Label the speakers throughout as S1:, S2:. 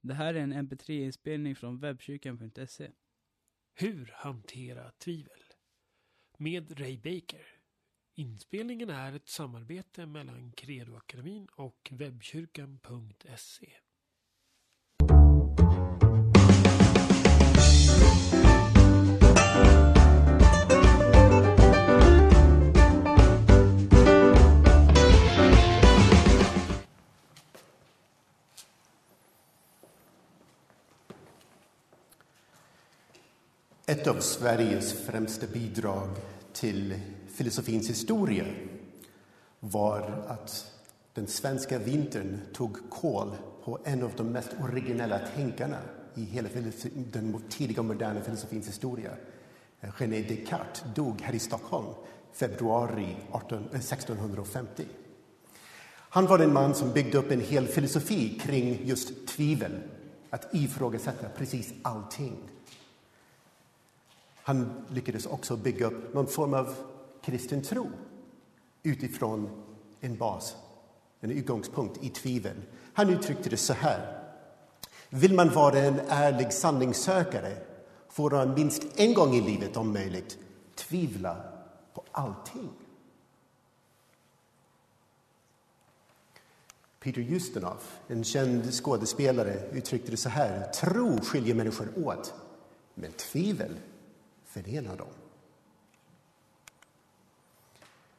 S1: Det här är en mp3-inspelning från webbkyrkan.se.
S2: Hur hantera tvivel? Med Ray Baker. Inspelningen är ett samarbete mellan Credoakademin och webbkyrkan.se.
S3: Ett av Sveriges främsta bidrag till filosofins historia var att den svenska vintern tog kål på en av de mest originella tänkarna i hela den tidiga moderna filosofins historia. René Descartes dog här i Stockholm februari 18, 1650. Eh, Han var en man som byggde upp en hel filosofi kring just tvivel, att ifrågasätta precis allting. Han lyckades också bygga upp någon form av kristen tro utifrån en bas, en utgångspunkt i tvivel. Han uttryckte det så här. Vill man vara en ärlig sanningssökare får man minst en gång i livet, om möjligt, tvivla på allting. Peter Ustinov, en känd skådespelare, uttryckte det så här. Tro skiljer människor åt, men tvivel Förena dem.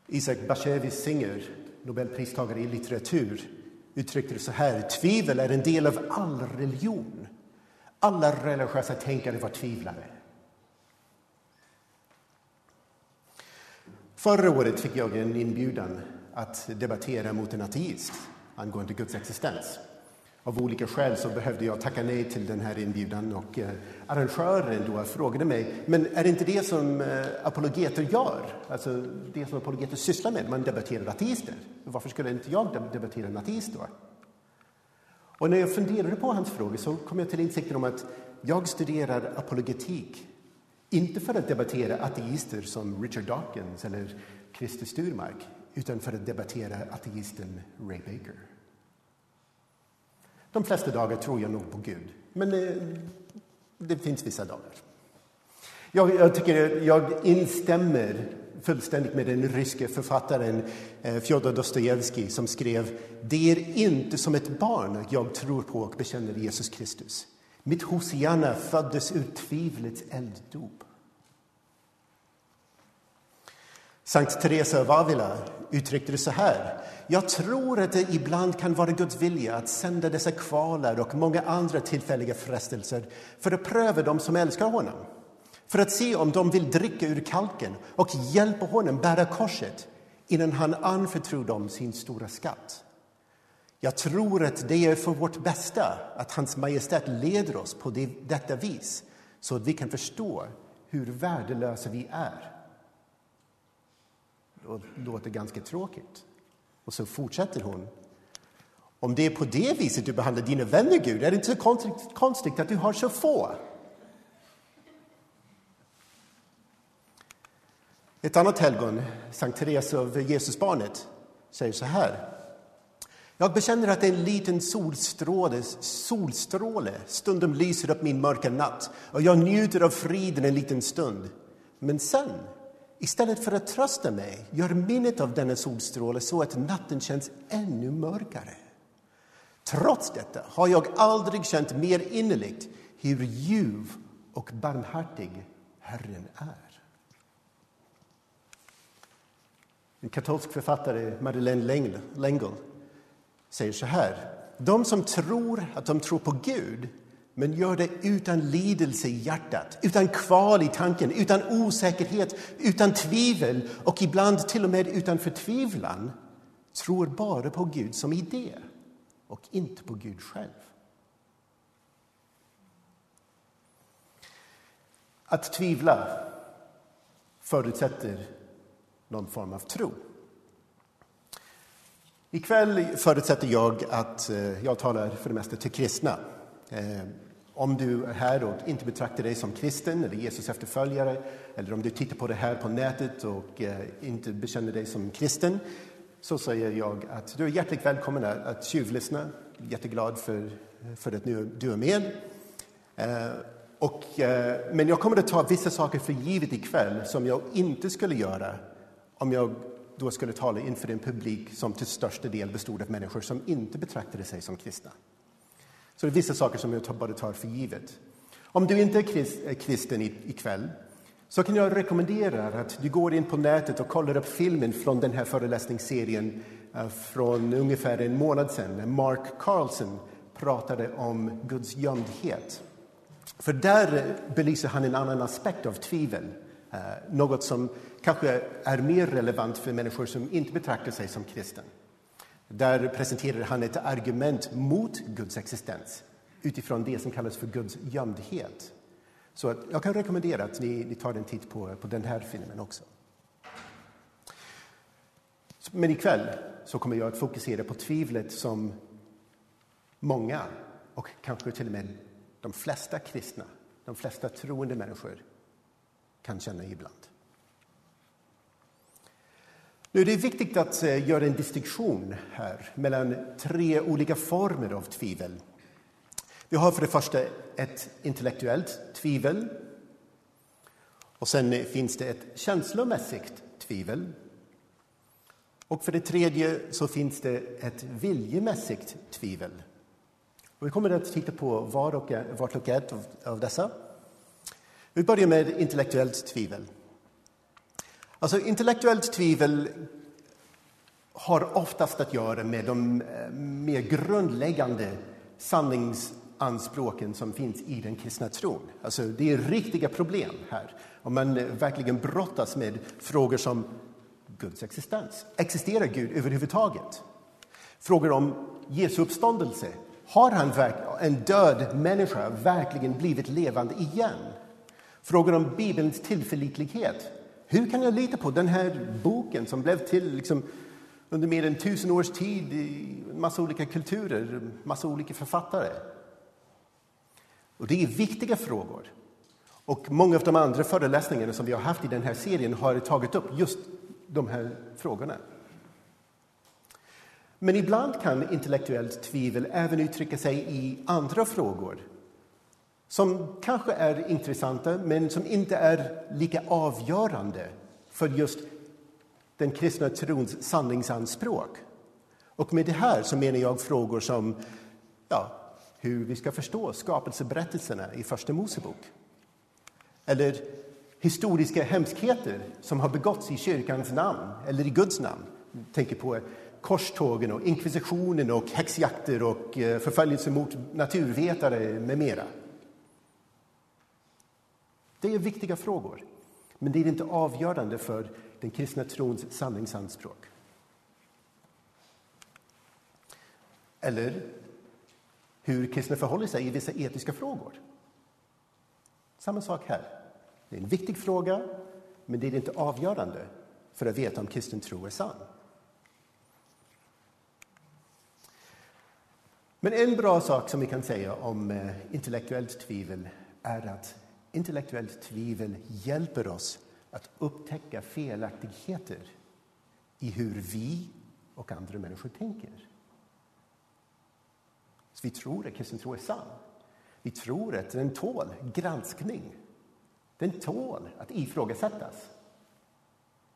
S3: Isaac Bashevis Singer, nobelpristagare i litteratur, uttryckte det så här. Tvivel är en del av all religion. Alla religiösa tänkare var tvivlare. Förra året fick jag en inbjudan att debattera mot en ateist angående Guds existens. Av olika skäl så behövde jag tacka nej till den här inbjudan och eh, arrangören då frågade mig, men är det inte det som eh, apologeter gör? Alltså det som apologeter sysslar med, man debatterar ateister. Varför skulle inte jag debattera en ateist då? Och när jag funderade på hans fråga så kom jag till insikten om att jag studerar apologetik inte för att debattera ateister som Richard Dawkins eller Christer Sturmark utan för att debattera ateisten Ray Baker. De flesta dagar tror jag nog på Gud, men eh, det finns vissa dagar. Jag, jag, tycker, jag instämmer fullständigt med den ryske författaren eh, Fjodor Dostojevskij som skrev Det är inte som ett barn jag tror på och bekänner Jesus Kristus. Mitt Hosianna föddes ur tvivlets elddop. Sankt Teresa av Avila uttryckte det så här. Jag tror att det ibland kan vara Guds vilja att sända dessa kvalar och många andra tillfälliga frestelser för att pröva dem som älskar honom. För att se om de vill dricka ur kalken och hjälpa honom bära korset innan han anförtror dem sin stora skatt. Jag tror att det är för vårt bästa att Hans Majestät leder oss på det, detta vis så att vi kan förstå hur värdelösa vi är. Det låter ganska tråkigt. Och så fortsätter hon. Om det är på det viset du behandlar dina vänner, Gud, är det inte så konstigt, konstigt att du har så få. Ett annat helgon, Sankt Therese av Jesusbarnet, säger så här. Jag bekänner att en liten solstråle, solstråle stundom lyser upp min mörka natt och jag njuter av friden en liten stund. Men sen Istället för att trösta mig gör minnet av denna solstråle så att natten känns ännu mörkare. Trots detta har jag aldrig känt mer innerligt hur ljuv och barmhärtig Herren är. En katolsk författare, Madeleine Lengel, säger så här. De som tror att de tror på Gud men gör det utan lidelse i hjärtat, utan kval i tanken, utan osäkerhet, utan tvivel och ibland till och med utan förtvivlan tror bara på Gud som idé och inte på Gud själv. Att tvivla förutsätter någon form av tro. Ikväll förutsätter jag att eh, jag talar för det mesta till kristna. Eh, om du är här och inte betraktar dig som kristen eller Jesus efterföljare eller om du tittar på det här på nätet och eh, inte bekänner dig som kristen så säger jag att du är hjärtligt välkommen att tjuvlyssna. Jätteglad för, för att nu du är med. Eh, och, eh, men jag kommer att ta vissa saker för givet ikväll som jag inte skulle göra om jag då skulle tala inför en publik som till största del bestod av människor som inte betraktade sig som kristna. Så det är vissa saker som jag bara tar för givet. Om du inte är kristen ikväll så kan jag rekommendera att du går in på nätet och kollar upp filmen från den här föreläsningsserien eh, från ungefär en månad sedan. Mark Carlson pratade om Guds gömdhet. För där eh, belyser han en annan aspekt av tvivel. Eh, något som kanske är mer relevant för människor som inte betraktar sig som kristen. Där presenterar han ett argument mot Guds existens utifrån det som kallas för Guds gömdhet. Så att jag kan rekommendera att ni, ni tar en titt på, på den här filmen också. Men ikväll så kommer jag att fokusera på tvivlet som många, och kanske till och med de flesta kristna, de flesta troende människor kan känna ibland. Nu, det är viktigt att eh, göra en distinktion här mellan tre olika former av tvivel. Vi har för det första ett intellektuellt tvivel. Och sen finns det ett känslomässigt tvivel. Och för det tredje så finns det ett viljemässigt tvivel. Och vi kommer att titta på var och, vart och ett av dessa. Vi börjar med intellektuellt tvivel. Alltså, intellektuellt tvivel har oftast att göra med de eh, mer grundläggande sanningsanspråken som finns i den kristna tron. Alltså, det är riktiga problem här. Om man eh, verkligen brottas med frågor som Guds existens. Existerar Gud överhuvudtaget? Frågor om Jesu uppståndelse. Har han en död människa verkligen blivit levande igen? Frågor om Bibelns tillförlitlighet. Hur kan jag lita på den här boken som blev till liksom, under mer än tusen års tid i en massa olika kulturer, massa olika författare? Och det är viktiga frågor. Och många av de andra föreläsningarna som vi har haft i den här serien har tagit upp just de här frågorna. Men ibland kan intellektuellt tvivel även uttrycka sig i andra frågor som kanske är intressanta, men som inte är lika avgörande för just den kristna trons sanningsanspråk. Och med det här så menar jag frågor som ja, hur vi ska förstå skapelseberättelserna i Första Mosebok. Eller historiska hemskheter som har begåtts i kyrkans namn eller i Guds namn. Jag tänker på korstågen och inkvisitionen och häxjakter och eh, förföljelse mot naturvetare med mera. Det är viktiga frågor, men det är inte avgörande för den kristna trons sanningsanspråk. Eller hur kristna förhåller sig i vissa etiska frågor. Samma sak här. Det är en viktig fråga, men det är inte avgörande för att veta om kristen tro är sann. Men en bra sak som vi kan säga om eh, intellektuellt tvivel är att intellektuellt tvivel hjälper oss att upptäcka felaktigheter i hur vi och andra människor tänker. Så vi tror att kristen tro är sann. Vi tror att den tål granskning. Den tål att ifrågasättas.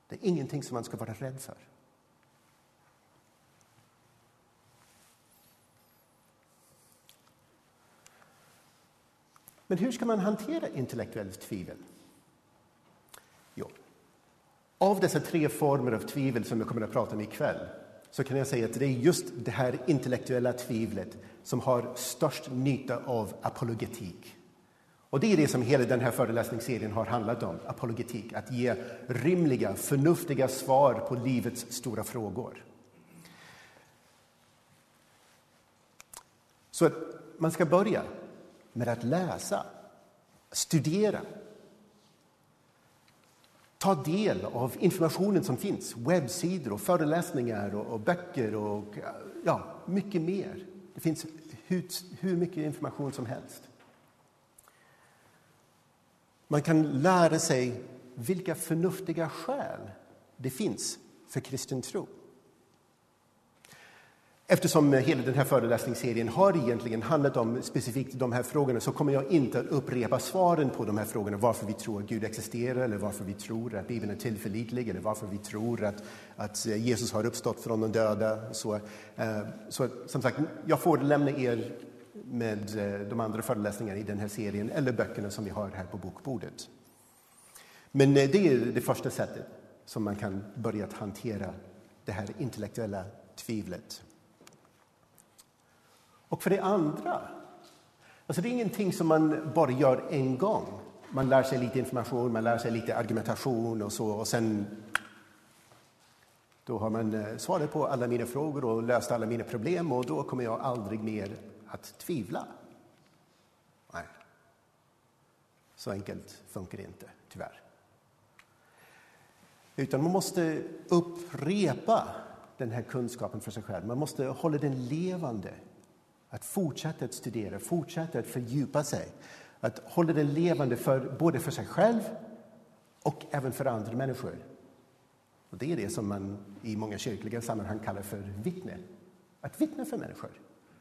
S3: Det är ingenting som man ska vara rädd för. Men hur ska man hantera intellektuellt tvivel? Jo, av dessa tre former av tvivel som jag kommer att prata om ikväll så kan jag säga att det är just det här intellektuella tvivlet som har störst nytta av apologetik. Och det är det som hela den här föreläsningsserien har handlat om, apologetik. Att ge rimliga, förnuftiga svar på livets stora frågor. Så att man ska börja med att läsa, studera. Ta del av informationen som finns, webbsidor och föreläsningar och, och böcker och ja, mycket mer. Det finns hur, hur mycket information som helst. Man kan lära sig vilka förnuftiga skäl det finns för kristen tro. Eftersom hela den här föreläsningsserien har egentligen handlat om specifikt de här frågorna så kommer jag inte att upprepa svaren på de här frågorna. Varför vi tror att Gud existerar eller varför vi tror att Bibeln är tillförlitlig eller varför vi tror att, att Jesus har uppstått från de döda. Så, eh, så som sagt, jag får lämna er med eh, de andra föreläsningarna i den här serien eller böckerna som vi har här på bokbordet. Men eh, det är det första sättet som man kan börja hantera det här intellektuella tvivlet. Och för det andra, alltså det är ingenting som man bara gör en gång. Man lär sig lite information, man lär sig lite argumentation och så och sen då har man eh, svarat på alla mina frågor och löst alla mina problem och då kommer jag aldrig mer att tvivla. Nej. Så enkelt funkar det inte, tyvärr. Utan man måste upprepa den här kunskapen för sig själv. Man måste hålla den levande att fortsätta att studera, fortsätta att fördjupa sig. Att hålla det levande för, både för sig själv och även för andra människor. Och det är det som man i många kyrkliga sammanhang kallar för vittne. Att vittna för människor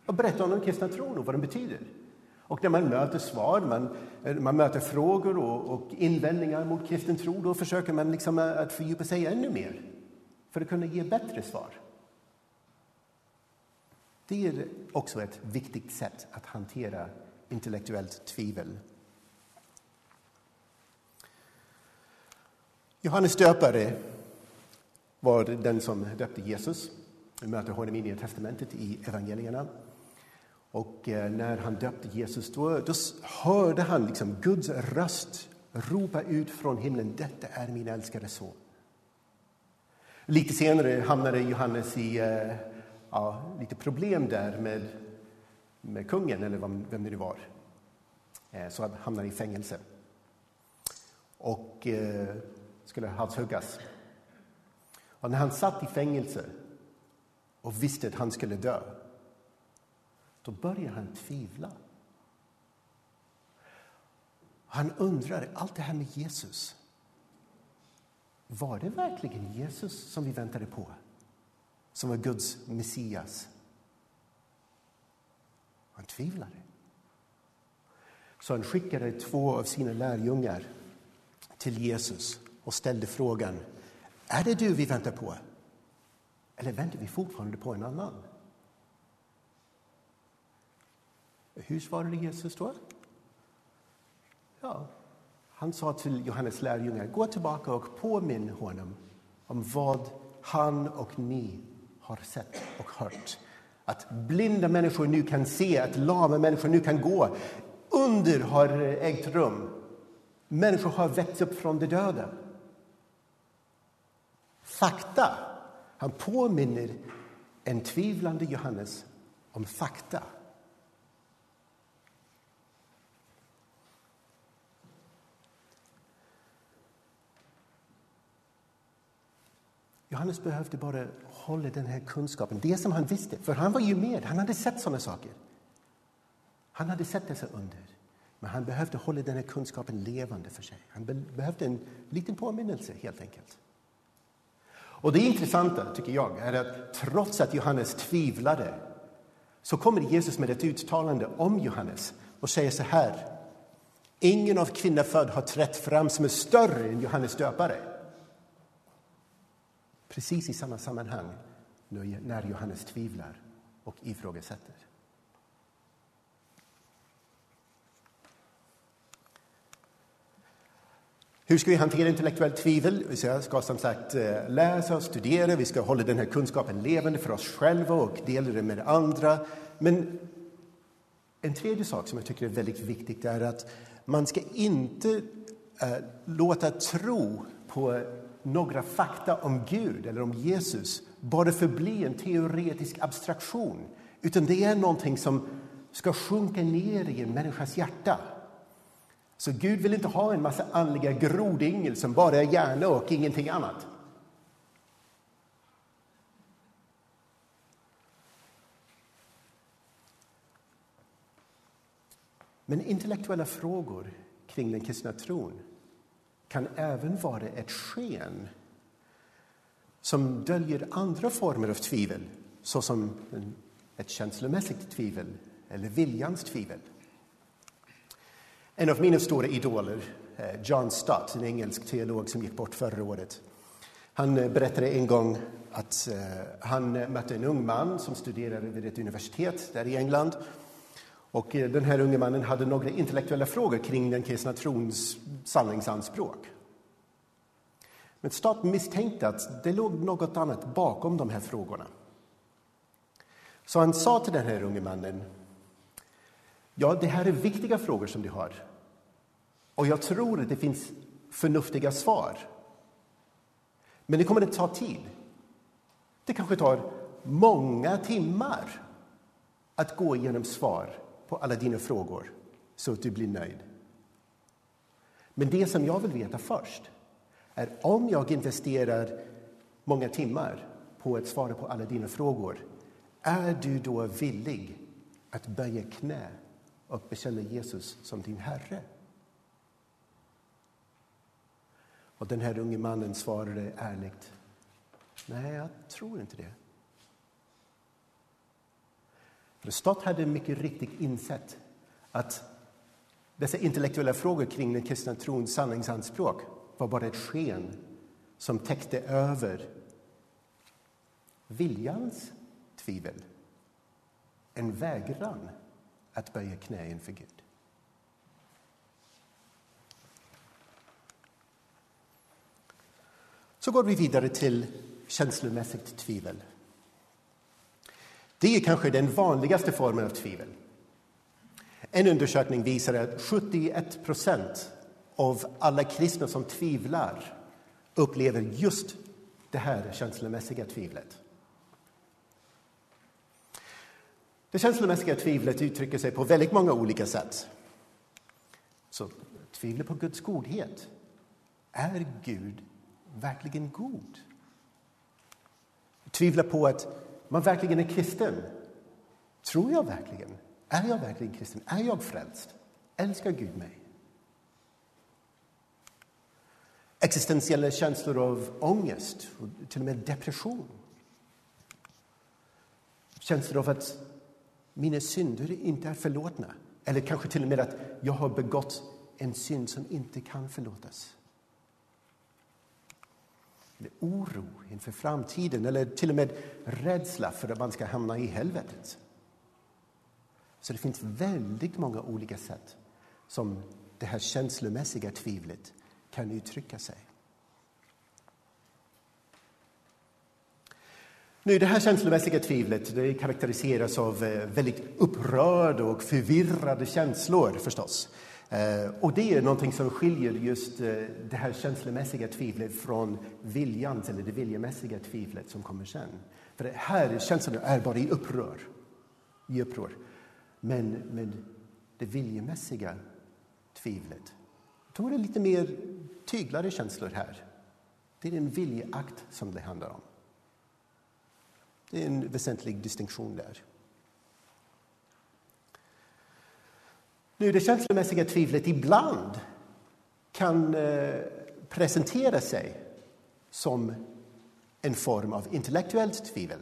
S3: och berätta om den kristna tron och vad den betyder. Och när man möter svar, man, eh, man möter frågor och, och invändningar mot kristen tro, då försöker man liksom eh, att fördjupa sig ännu mer för att kunna ge bättre svar. Det är också ett viktigt sätt att hantera intellektuellt tvivel. Johannes döpare var den som döpte Jesus. Vi möter honom i Nya testamentet i evangelierna. Och eh, när han döpte Jesus då, då hörde han liksom Guds röst ropa ut från himlen, detta är min älskade son. Lite senare hamnade Johannes i eh, ja, lite problem där med, med kungen, eller vem, vem det nu var. Eh, så han hamnade i fängelse och eh, skulle halshuggas. Och när han satt i fängelse och visste att han skulle dö, då började han tvivla. Han undrar, allt det här med Jesus, var det verkligen Jesus som vi väntade på? Som var Guds Messias. Han tvivlade. Så han skickade två av sina lärjungar till Jesus och ställde frågan Är det du vi väntar på? Eller väntar vi fortfarande på en annan? Hur svarade Jesus då? Ja, han sa till Johannes lärjungar, gå tillbaka och påminn honom om vad han och ni har sett och hört. Att blinda människor nu kan se, att lama människor nu kan gå. Under har ägt rum. Människor har väckts upp från de döda. Fakta. Han påminner en tvivlande Johannes om fakta. Johannes behövde bara hålla den här kunskapen, det som han visste, för han var ju med, han hade sett sådana saker. Han hade sett dessa under. Men han behövde hålla den här kunskapen levande för sig. Han behövde en liten påminnelse, helt enkelt. Och det intressanta, tycker jag, är att trots att Johannes tvivlade så kommer Jesus med ett uttalande om Johannes och säger så här. Ingen av kvinnor född har trätt fram som är större än Johannes döpare precis i samma sammanhang när Johannes tvivlar och ifrågasätter. Hur ska vi hantera intellektuellt tvivel? Vi ska som sagt eh, läsa och studera, vi ska hålla den här kunskapen levande för oss själva och dela den med andra. Men en tredje sak som jag tycker är väldigt viktigt är att man ska inte äh, låta tro på några fakta om Gud eller om Jesus bara förbli en teoretisk abstraktion utan det är någonting som ska sjunka ner i en människas hjärta. Så Gud vill inte ha en massa andliga grodyngel som bara är hjärna och ingenting annat. Men intellektuella frågor kring den kristna tron kan även vara ett sken som döljer andra former av tvivel såsom ett känslomässigt tvivel eller viljans tvivel. En av mina stora idoler, eh, John Stott, en engelsk teolog som gick bort förra året, han eh, berättade en gång att eh, han mötte en ung man som studerade vid ett universitet där i England. Och eh, den här unge mannen hade några intellektuella frågor kring den kristna trons sanningsanspråk. Men staten misstänkte att det låg något annat bakom de här frågorna. Så han sa till den här unge mannen Ja, det här är viktiga frågor som du har. Och jag tror att det finns förnuftiga svar. Men det kommer att ta tid. Det kanske tar många timmar att gå igenom svar på alla dina frågor så att du blir nöjd. Men det som jag vill veta först är om jag investerar många timmar på att svara på alla dina frågor, är du då villig att böja knä och bekänna Jesus som din Herre? Och den här unge mannen svarade ärligt, nej, jag tror inte det. För Stott hade mycket riktigt insett att dessa intellektuella frågor kring den kristna trons sanningsanspråk var bara ett sken som täckte över viljans tvivel. En vägran att böja knä inför Gud. Så går vi vidare till känslomässigt tvivel. Det är kanske den vanligaste formen av tvivel. En undersökning visar att 71 procent av alla kristna som tvivlar upplever just det här känslomässiga tvivlet. Det känslomässiga tvivlet uttrycker sig på väldigt många olika sätt. Så tvivlet på Guds godhet. Är Gud verkligen god? Tvivla på att man verkligen är kristen. Tror jag verkligen? Är jag verkligen kristen? Är jag frälst? Älskar Gud mig? Existentiella känslor av ångest och till och med depression. Känslor av att mina synder inte är förlåtna. Eller kanske till och med att jag har begått en synd som inte kan förlåtas. Eller oro inför framtiden eller till och med rädsla för att man ska hamna i helvetet. Så det finns väldigt många olika sätt som det här känslomässiga tvivlet kan uttrycka sig. Nu, det här känslomässiga tvivlet det karaktäriseras av eh, väldigt upprörda och förvirrade känslor förstås. Eh, och det är någonting som skiljer just eh, det här känslomässiga tvivlet från viljans eller det viljemässiga tvivlet som kommer sen. För det här känslorna är bara i upprör. I uppror. Men, men det viljemässiga tvivlet, då är det lite mer tyglade känslor här. Det är en viljeakt som det handlar om. Det är en väsentlig distinktion där. Nu, det känslomässiga tvivlet ibland kan eh, presentera sig som en form av intellektuellt tvivel.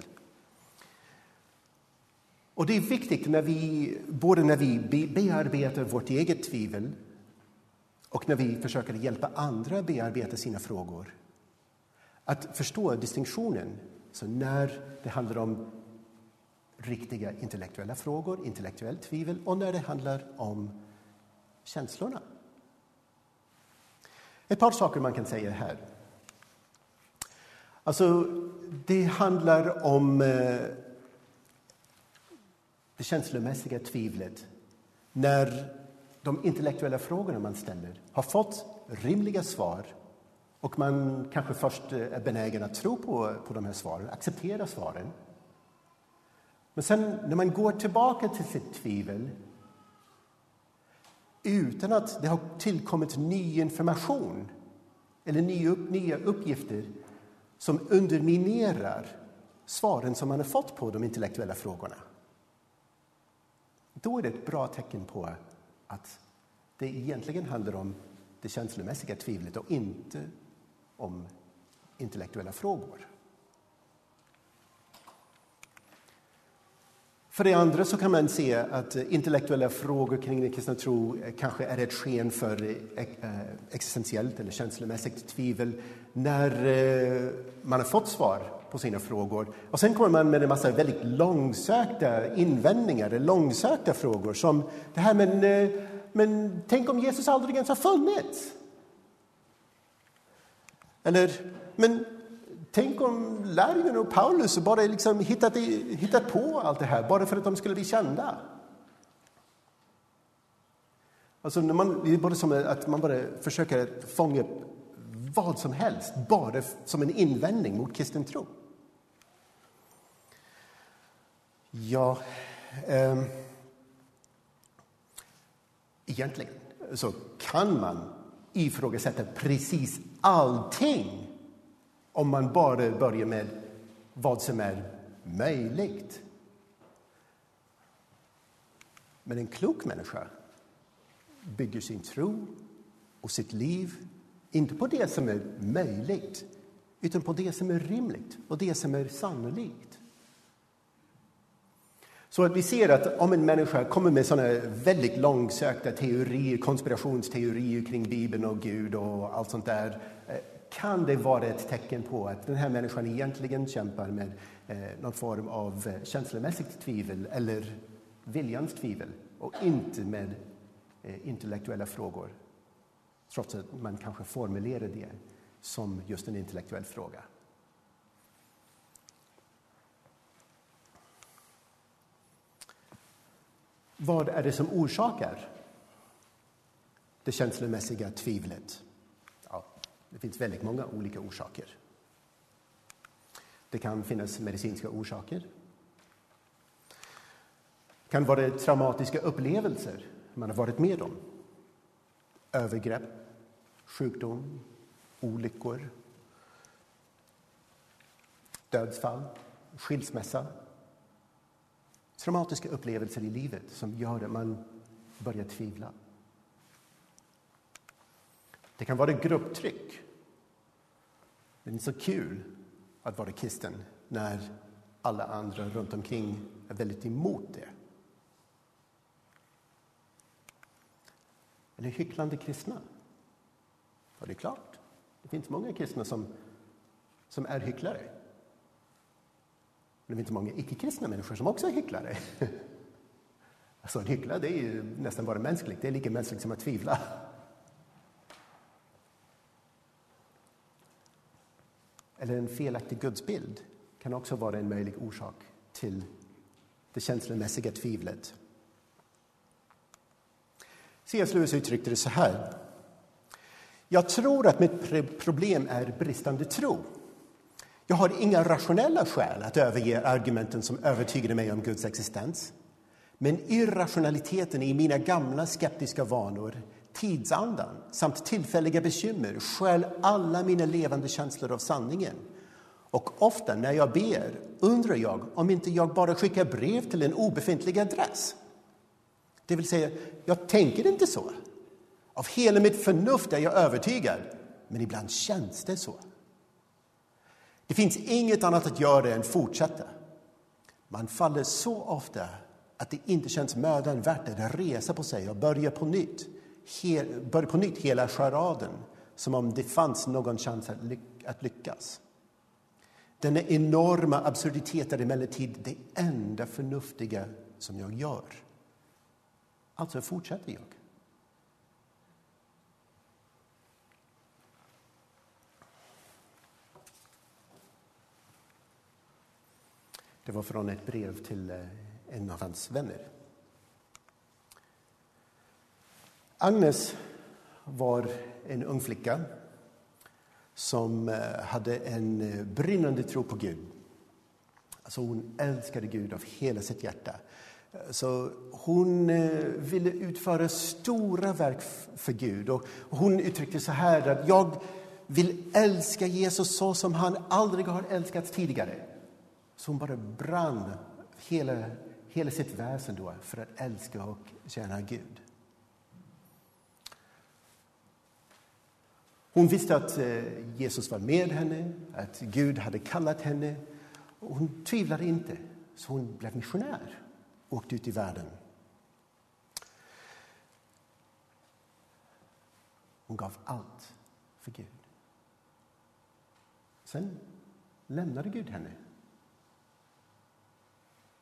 S3: Och det är viktigt när vi, både när vi bearbetar vårt eget tvivel och när vi försöker hjälpa andra bearbeta sina frågor, att förstå distinktionen. Så när det handlar om riktiga intellektuella frågor, intellektuellt tvivel och när det handlar om känslorna. Ett par saker man kan säga här. Alltså, det handlar om eh, det känslomässiga tvivlet när de intellektuella frågorna man ställer har fått rimliga svar och man kanske först eh, är benägen att tro på, på de här svaren, acceptera svaren. Men sen när man går tillbaka till sitt tvivel utan att det har tillkommit ny information eller nya, uppgifter som underminerar svaren som man har fått på de intellektuella frågorna. Då är det ett bra tecken på att det egentligen handlar om det känslomässiga tvivlet och inte om intellektuella frågor. För det andra så kan man se att intellektuella frågor kring den kristna tro kanske är ett sken för eh, existentiellt eller känslomässigt tvivel när eh, man har fått svar på sina frågor. Och sen kommer man med en massa väldigt långsökta invändningar, långsökta frågor som det här men, eh, men tänk om Jesus aldrig ens har funnits? Eller, men Tänk om lärjungarna och Paulus bara liksom hittat, hittat på allt det här bara för att de skulle bli kända. Alltså när man, det är bara som att man bara försöker fånga upp vad som helst bara som en invändning mot kristen tro. Ja, eh, egentligen så kan man ifrågasätta precis allting om man bara börjar med vad som är möjligt. Men en klok människa bygger sin tro och sitt liv inte på det som är möjligt utan på det som är rimligt och det som är sannolikt. Så att vi ser att om en människa kommer med såna väldigt långsökta teorier, konspirationsteorier kring Bibeln och Gud och allt sånt där eh, kan det vara ett tecken på att den här människan egentligen kämpar med eh, någon form av eh, känslomässigt tvivel eller viljans tvivel och inte med eh, intellektuella frågor. Trots att man kanske formulerar det som just en intellektuell fråga. Vad är det som orsakar det känslomässiga tvivlet? Det finns väldigt många olika orsaker. Det kan finnas medicinska orsaker. Det kan vara traumatiska upplevelser man har varit med om. Övergrepp, sjukdom, olyckor, dödsfall, skilsmässa. Traumatiska upplevelser i livet som gör att man börjar tvivla. Det kan vara grupptryck. Det är inte så kul att vara kristen när alla andra runt omkring är väldigt emot det. Eller hycklande kristna. Och det är klart, det finns många kristna som, som är hycklare. Men det finns många icke-kristna människor som också är hycklare. Alltså, att hyckla det är ju nästan bara mänskligt. Det är lika mänskligt som att tvivla. Eller en felaktig gudsbild kan också vara en möjlig orsak till det känslomässiga tvivlet. C.S. Lewis uttryckte det så här. Jag tror att mitt problem är bristande tro. Jag har inga rationella skäl att överge argumenten som övertygade mig om Guds existens. Men irrationaliteten i mina gamla skeptiska vanor, tidsandan samt tillfälliga bekymmer stjäl alla mina levande känslor av sanningen. Och ofta när jag ber undrar jag om inte jag bara skickar brev till en obefintlig adress. Det vill säga, jag tänker inte så. Av hela mitt förnuft är jag övertygad, men ibland känns det så. Det finns inget annat att göra än fortsätta. Man faller så ofta att det inte känns mödan värt att resa på sig och börja på nytt börja på nytt hela charaden, som om det fanns någon chans att, ly att lyckas. Denna enorma absurditet är emellertid det enda förnuftiga som jag gör. Alltså fortsätter jag. Det var från ett brev till eh, en av hans vänner. Agnes var en ung flicka som eh, hade en eh, brinnande tro på Gud. Alltså hon älskade Gud av hela sitt hjärta. Eh, så hon ville utföra stora verk för Gud. Och hon uttryckte så här att jag vill älska Jesus så som han aldrig har älskats tidigare. Så hon bara brann hela, hela sitt väsen då för att älska och tjäna Gud. Hon visste att eh, Jesus var med henne, att Gud hade kallat henne. Och hon tvivlade inte, så hon blev missionär. och åkte ut i världen. Hon gav allt för Gud. Sen lämnade Gud henne.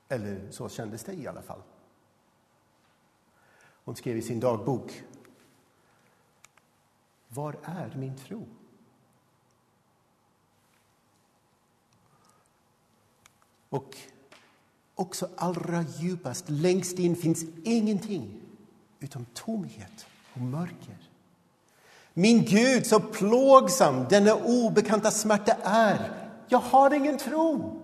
S3: Eller så kändes det i alla fall. Hon skrev i sin dagbok. Var är min tro? Och också allra djupast, längst in, finns ingenting utom tomhet och mörker. Min Gud, så plågsam denna obekanta smärta är. Jag har ingen tro.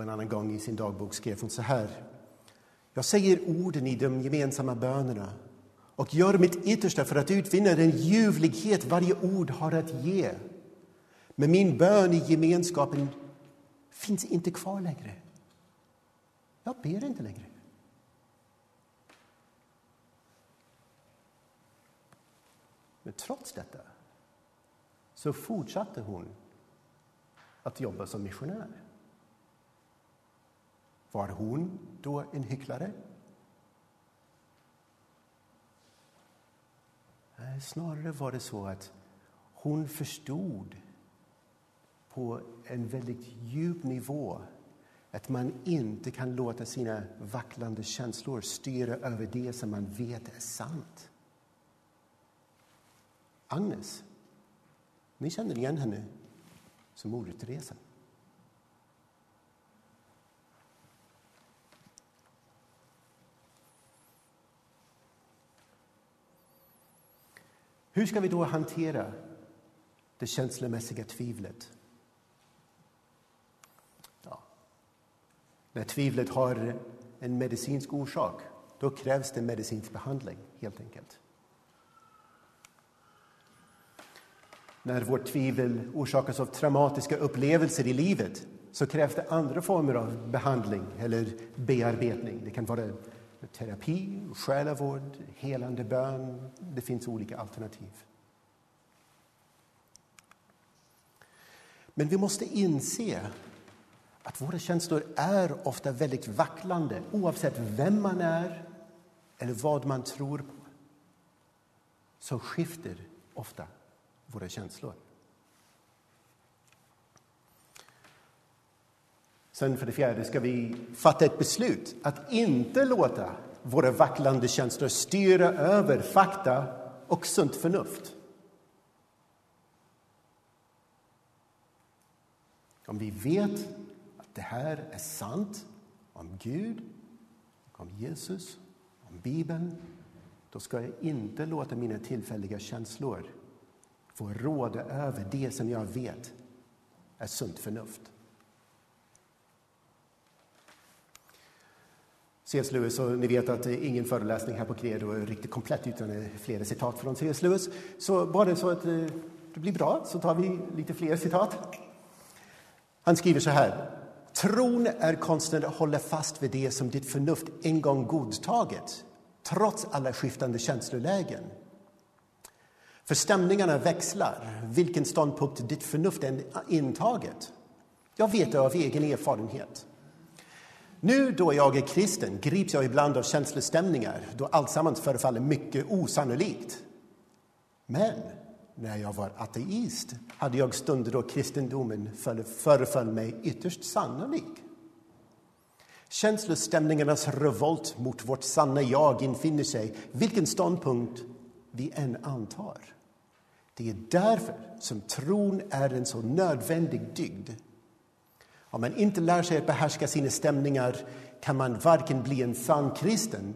S3: Och en annan gång i sin dagbok skrev hon så här. Jag säger orden i de gemensamma bönerna och gör mitt yttersta för att utvinna den ljuvlighet varje ord har att ge. Men min bön i gemenskapen finns inte kvar längre. Jag ber inte längre. Men trots detta så fortsatte hon att jobba som missionär. Var hon då en hycklare? Nej, snarare var det så att hon förstod på en väldigt djup nivå att man inte kan låta sina vacklande känslor styra över det som man vet är sant. Agnes, ni känner igen henne som Moder Teresa. Hur ska vi då hantera det känslomässiga tvivlet? Ja. När tvivlet har en medicinsk orsak, då krävs det medicinsk behandling, helt enkelt. När vårt tvivel orsakas av traumatiska upplevelser i livet så krävs det andra former av behandling eller bearbetning. Det kan vara terapi, själavård, helande bön. Det finns olika alternativ. Men vi måste inse att våra känslor är ofta väldigt vacklande oavsett vem man är eller vad man tror på. Så skiftar ofta våra känslor. Sen för det fjärde ska vi fatta ett beslut att inte låta våra vacklande känslor styra över fakta och sunt förnuft. Om vi vet att det här är sant om Gud, om Jesus, om Bibeln då ska jag inte låta mina tillfälliga känslor få råda över det som jag vet är sunt förnuft. C.S. Lewis, och ni vet att eh, ingen föreläsning här på Credo är riktigt komplett utan flera citat från C.S. Lewis. Så bara så att eh, det blir bra så tar vi lite fler citat. Han skriver så här. Tron är konsten att hålla fast vid det som ditt förnuft en gång godtagit trots alla skiftande känslolägen. För stämningarna växlar, vilken ståndpunkt ditt förnuft än intaget. Jag vet det av egen erfarenhet. Nu då jag är kristen grips jag ibland av känslostämningar då alltsammans förefaller mycket osannolikt. Men när jag var ateist hade jag stunder då kristendomen föreföll mig ytterst sannolik. Känslostämningarnas revolt mot vårt sanna jag infinner sig vilken ståndpunkt vi än antar. Det är därför som tron är en så nödvändig dygd om man inte lär sig att behärska sina stämningar kan man varken bli en sann kristen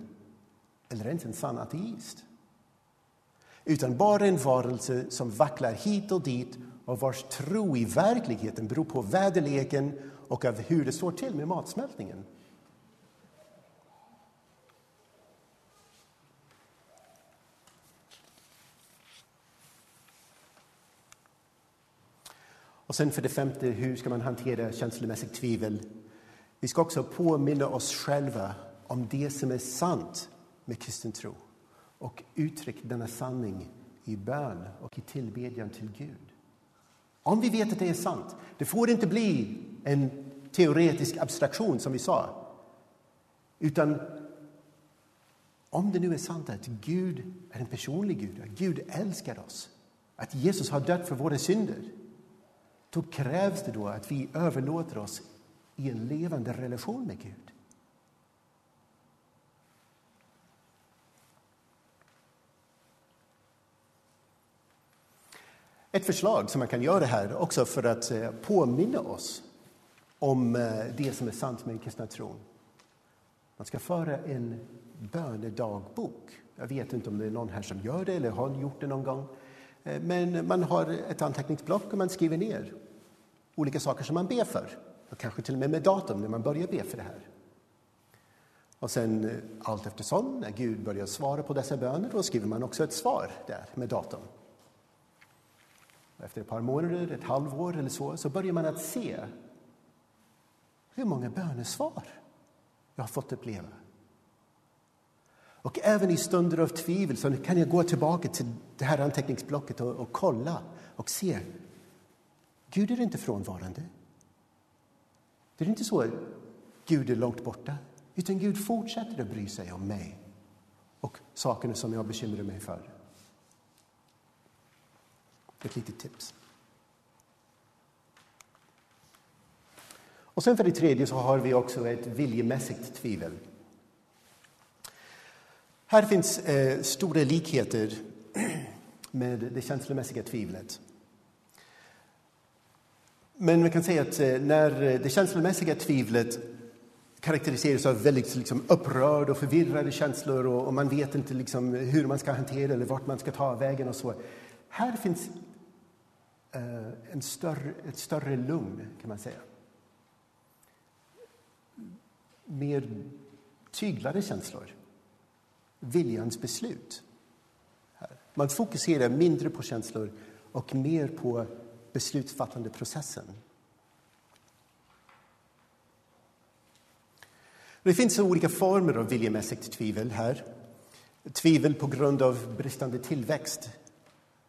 S3: eller ens en sann ateist. Utan bara en varelse som vacklar hit och dit och vars tro i verkligheten beror på väderleken och av hur det står till med matsmältningen. Och sen för det femte, hur ska man hantera känslomässigt tvivel? Vi ska också påminna oss själva om det som är sant med kristen tro och uttrycka denna sanning i bön och i tillbedjan till Gud. Om vi vet att det är sant. Det får inte bli en teoretisk abstraktion som vi sa. Utan om det nu är sant att Gud är en personlig Gud, att Gud älskar oss, att Jesus har dött för våra synder, då krävs det då att vi överlåter oss i en levande relation med Gud. Ett förslag som man kan göra här också för att eh, påminna oss om eh, det som är sant med den kristna tron. Man ska föra en bönedagbok. Jag vet inte om det är någon här som gör det eller har gjort det någon gång. Eh, men man har ett anteckningsblock och man skriver ner olika saker som man ber för. Och kanske till och med med datum när man börjar be för det här. Och sen eh, allt eftersom, när Gud börjar svara på dessa böner, då skriver man också ett svar där med datum. Efter ett par månader, ett halvår eller så, så börjar man att se hur många bönesvar jag har fått uppleva. Och även i stunder av tvivel så kan jag gå tillbaka till det här anteckningsblocket och, och kolla och se. Gud är inte frånvarande. Det är inte så att Gud är långt borta, utan Gud fortsätter att bry sig om mig och sakerna som jag bekymrar mig för. Ett litet tips. Och sen för det tredje så har vi också ett viljemässigt tvivel. Här finns eh, stora likheter med det känslomässiga tvivlet. Men man kan säga att eh, när eh, det känslomässiga tvivlet karaktäriseras av väldigt liksom, upprörd och förvirrade känslor och, och man vet inte liksom, hur man ska hantera eller vart man ska ta vägen och så. Här finns eh, en större, ett större lugn, kan man säga. Mer tyglade känslor. Viljans beslut. Man fokuserar mindre på känslor och mer på beslutsfattande processen. Det finns olika former av viljemässigt tvivel här. Tvivel på grund av bristande tillväxt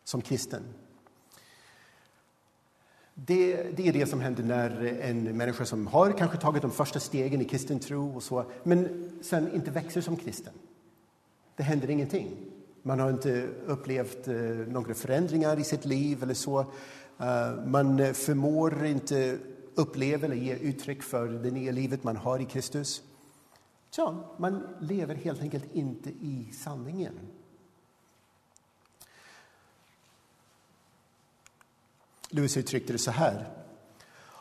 S3: som kristen. Det, det, är det som händer när en människa som har kanske tagit de första stegen i kristen tro och så, men sen inte växer som kristen. Det händer ingenting. Man har inte upplevt eh, några förändringar i sitt liv eller så. Eh, man förmår inte uppleva eller ge uttryck för det nya livet man har i Kristus. Så man lever helt enkelt inte i sanningen. Lewis uttryckte det så här.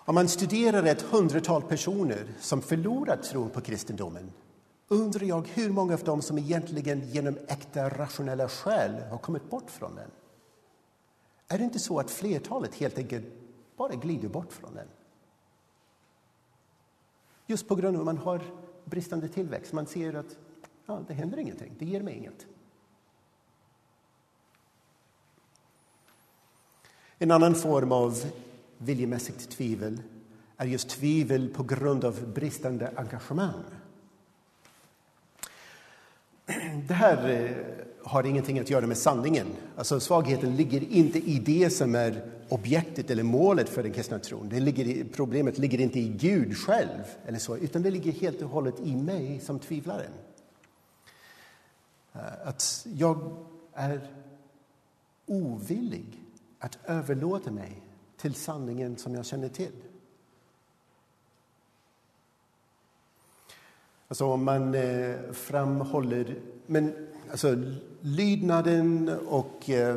S3: Om man studerar ett hundratal personer som förlorat tron på kristendomen undrar jag hur många av dem som egentligen genom äkta rationella skäl har kommit bort från den. Är det inte så att flertalet helt enkelt bara glider bort från den? Just på grund av att man har bristande tillväxt. Man ser att ja, det händer ingenting, det ger mig inget. En annan form av viljemässigt tvivel är just tvivel på grund av bristande engagemang. Det här eh, har ingenting att göra med sanningen. Alltså, svagheten ligger inte i det som är objektet eller målet för den kristna tron. Det ligger problemet ligger inte i Gud själv, eller så, utan det ligger helt och hållet i mig som tvivlaren. Eh, att jag är ovillig att överlåta mig till sanningen som jag känner till. Alltså om man eh, framhåller men, alltså, lydnaden och, eh,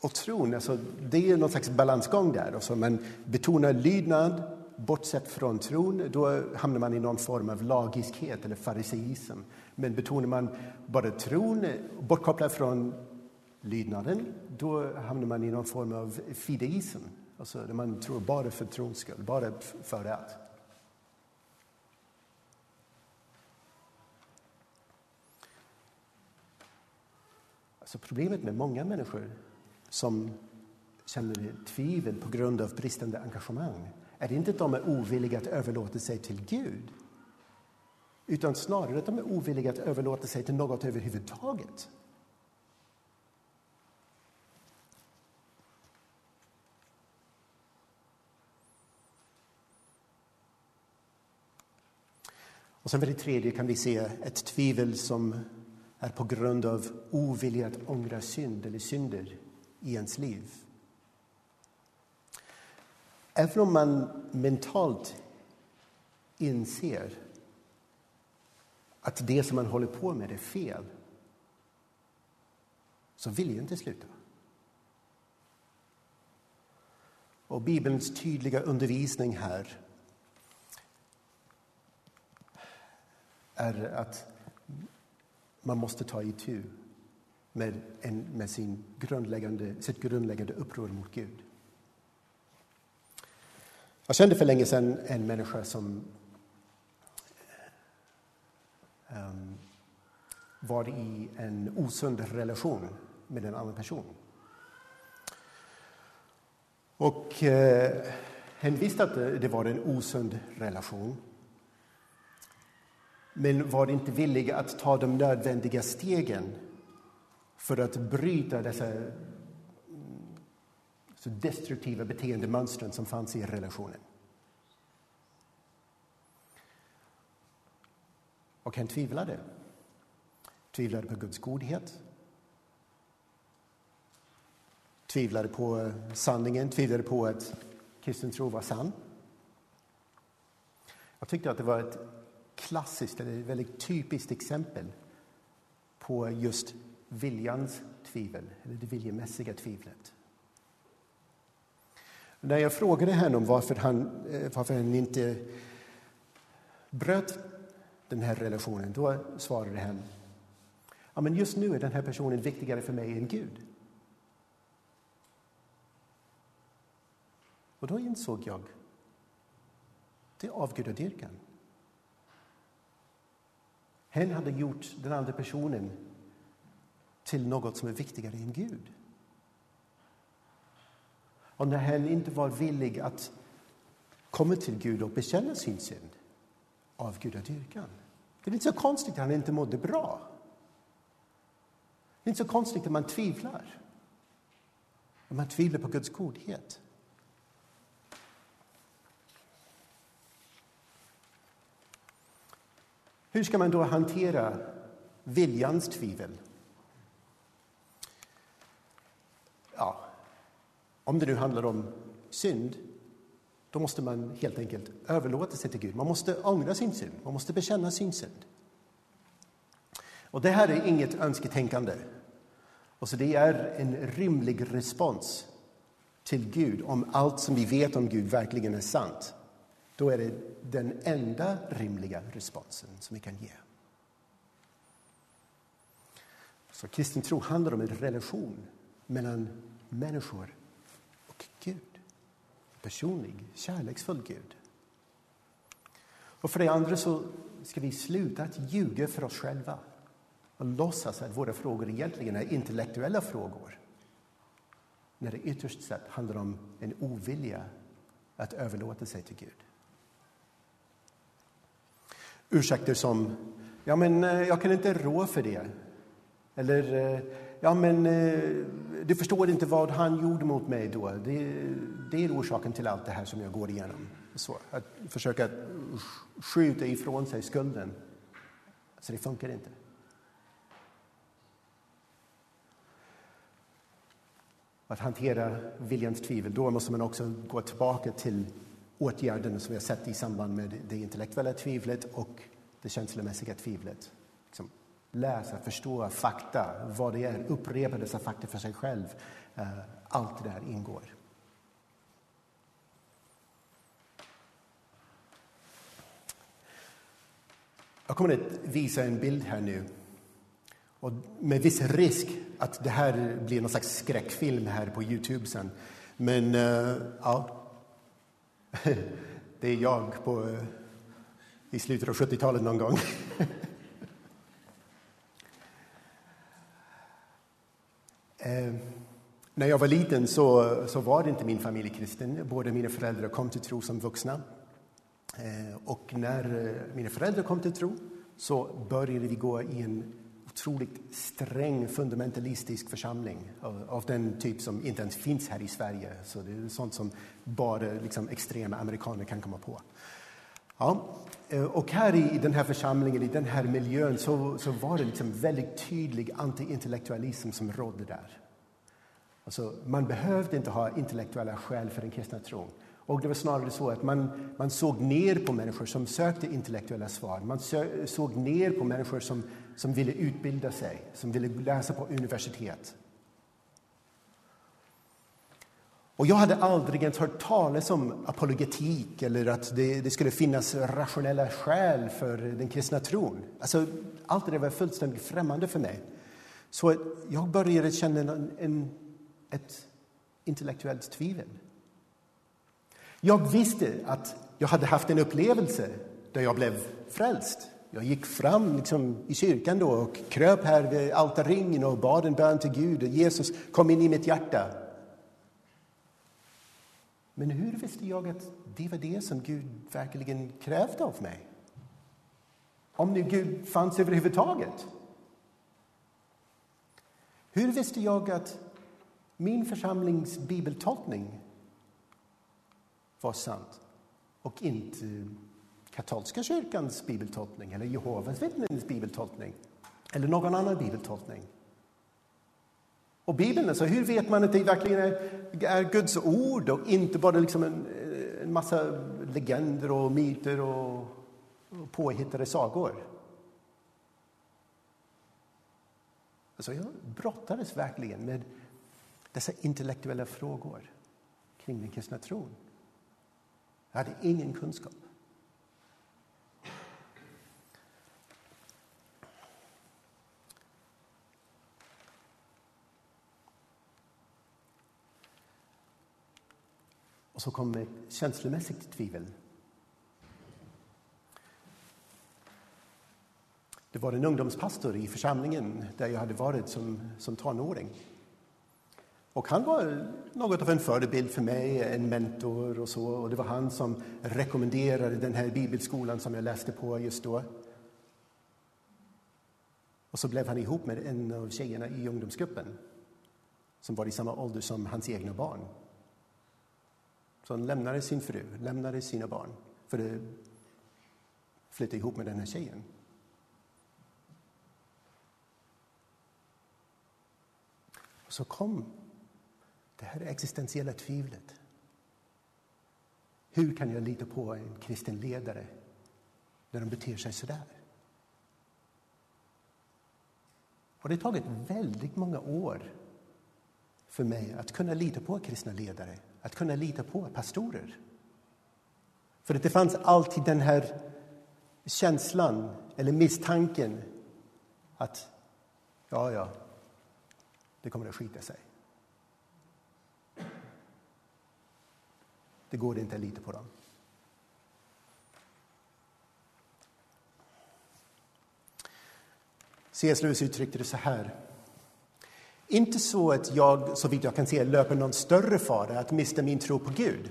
S3: och tron, alltså, det är någon slags balansgång där. Alltså, man betonar lydnad, bortsett från tron, då hamnar man i någon form av lagiskhet eller fariseism. Men betonar man bara tron, bortkopplad från lydnaden, då hamnar man i någon form av fideism, alltså där man tror bara för trons skull, bara för att. Så problemet med många människor som känner tvivel på grund av bristande engagemang är inte att de är ovilliga att överlåta sig till Gud utan snarare att de är ovilliga att överlåta sig till något överhuvudtaget. Och sen för det tredje kan vi se ett tvivel som är på grund av ovilja att ångra synd eller synder i ens liv. Även om man mentalt inser att det som man håller på med är fel så vill jag inte sluta. Och Bibelns tydliga undervisning här är att man måste ta itu med, en, med sin grundläggande, sitt grundläggande uppror mot Gud. Jag kände för länge sedan en människa som um, var i en osund relation med en annan person. Och eh, hen visste att det var en osund relation men var inte villiga att ta de nödvändiga stegen för att bryta dessa mm, så destruktiva beteendemönstren som fanns i relationen. Och han tvivlade. Tvivlade på Guds godhet. Tvivlade på eh, sanningen, tvivlade på att kristen tro var sann. Jag tyckte att det var ett klassiskt, eller väldigt typiskt exempel på just viljans tvivel, eller det viljemässiga tvivlet. När jag frågade honom varför han, eh, varför han inte bröt den här relationen, då svarade han ja, men just nu är den här personen viktigare för mig än Gud. Och då insåg jag det är avgudadyrkan. Hen hade gjort den andra personen till något som är viktigare än Gud. Och när hen inte var villig att komma till Gud och bekänna sin synd av gudadyrkan. Det är inte så konstigt att han inte mådde bra. Det är inte så konstigt att man tvivlar. Att man tvivlar på Guds godhet. Hur ska man då hantera viljans tvivel? Ja, om det nu handlar om synd, då måste man helt enkelt överlåta sig till Gud. Man måste ångra sin synd, man måste bekänna sin synd. Och det här är inget önsketänkande. Och så det är en rimlig respons till Gud om allt som vi vet om Gud verkligen är sant. Då är det den enda rimliga responsen som vi kan ge. Så kristen tro handlar om en relation mellan människor och Gud. Personlig, kärleksfull Gud. Och för det andra så ska vi sluta att ljuga för oss själva och låtsas att våra frågor egentligen är intellektuella frågor när det ytterst sett handlar om en ovilja att överlåta sig till Gud. Ursäkter som ja, men eh, jag kan inte rå för det. Eller eh, ja, men eh, du förstår inte vad han gjorde mot mig då. Det, det är orsaken till allt det här som jag går igenom. Så, att försöka skjuta ifrån sig skulden. Så det funkar inte. Att hantera viljans tvivel, då måste man också gå tillbaka till åtgärderna som vi har sett i samband med det intellektuella tvivlet och det känslomässiga tvivlet. Liksom läsa, förstå fakta, vad det är, upprepa dessa fakta för sig själv. Eh, allt det där ingår. Jag kommer att visa en bild här nu. Och med viss risk att det här blir någon slags skräckfilm här på Youtube sen. Men uh, ja, det är jag på, eh, i slutet av 70-talet någon gång. Eh, när jag var liten så, så var inte min familj kristen. Båda mina föräldrar kom till tro som vuxna. Eh, och när mina föräldrar kom till tro så började vi gå i en otroligt sträng fundamentalistisk församling av, av, den typ som inte ens finns här i Sverige. Så det är sånt som bara liksom, extrema amerikaner kan komma på. Ja, eh, och här i den här församlingen, i den här miljön, så, så var det liksom väldigt tydlig antiintellektualism som rådde där. Alltså, man behövde inte ha intellektuella skäl för den kristna tron. Och det var snarare så att man, man såg ner på människor som sökte intellektuella svar. Man sö, såg ner på människor som, som ville utbilda sig, som ville läsa på universitet. Och jag hade aldrig ens hört talas om apologetik eller att det, det, skulle finnas rationella skäl för den kristna tron. Alltså, allt det var fullständigt främmande för mig. Så jag började känna en, en, ett intellektuellt tvivel. Jag visste att jag hade haft en upplevelse där jag blev frälst. Jag gick fram liksom i kyrkan då och kröp här vid altarringen och bad en bön till Gud och Jesus kom in i mitt hjärta. Men hur visste jag att det var det som Gud verkligen krävde av mig? Om nu Gud fanns överhuvudtaget. Hur visste jag att min församlings bibeltolkning var sant och inte katolska kyrkans bibeltolkning eller Jehovas vittnens bibeltolkning eller någon annan bibeltolkning? Och Bibeln, alltså, hur vet man att det verkligen är, är Guds ord och inte bara liksom en, en massa legender och myter och, och påhittade sagor? Alltså, jag brottades verkligen med dessa intellektuella frågor kring den kristna tron. Jag hade ingen kunskap. Och så kom ett känslomässigt tvivel. Det var en ungdomspastor i församlingen där jag hade varit som, som tonåring. Och han var något av en förebild för mig, en mentor och så. Och det var han som rekommenderade den här bibelskolan som jag läste på just då. Och så blev han ihop med en av tjejerna i ungdomsgruppen som var i samma ålder som hans egna barn. Så han lämnade sin fru, lämnade sina barn för att flytta ihop med den här tjejen. Och så kom det här existentiella tvivlet. Hur kan jag lita på en kristen ledare när de beter sig så där? Och det har tagit väldigt många år för mig att kunna lita på kristna ledare att kunna lita på pastorer. För att det fanns alltid den här känslan eller misstanken att ja, ja, det kommer att skita sig. Det går inte att lita på dem. C.S. Lewis uttryckte det så här. Inte så att jag, så vitt jag kan se, löper någon större fara att mista min tro på Gud.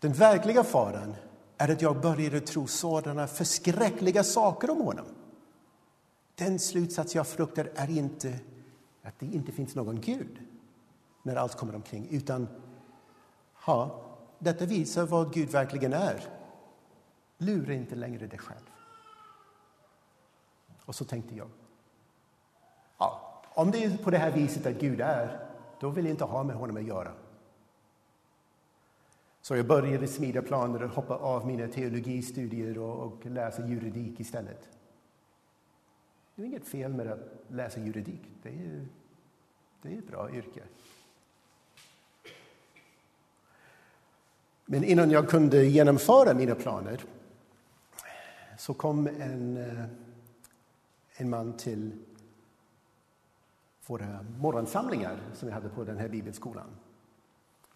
S3: Den verkliga faran är att jag började tro sådana förskräckliga saker om honom. Den slutsats jag fruktar är inte att det inte finns någon Gud när allt kommer omkring, utan ja, detta visar vad Gud verkligen är. Lura inte längre dig själv. Och så tänkte jag, ja, om det är på det här viset att Gud är, då vill jag inte ha med honom att göra. Så jag började smida planer att hoppa av mina teologistudier och, och läsa juridik istället. Det är inget fel med att läsa juridik. Det är, det är ett bra yrke. Men innan jag kunde genomföra mina planer så kom en, eh, en man till våra morgonsamlingar som vi hade på den här bibelskolan.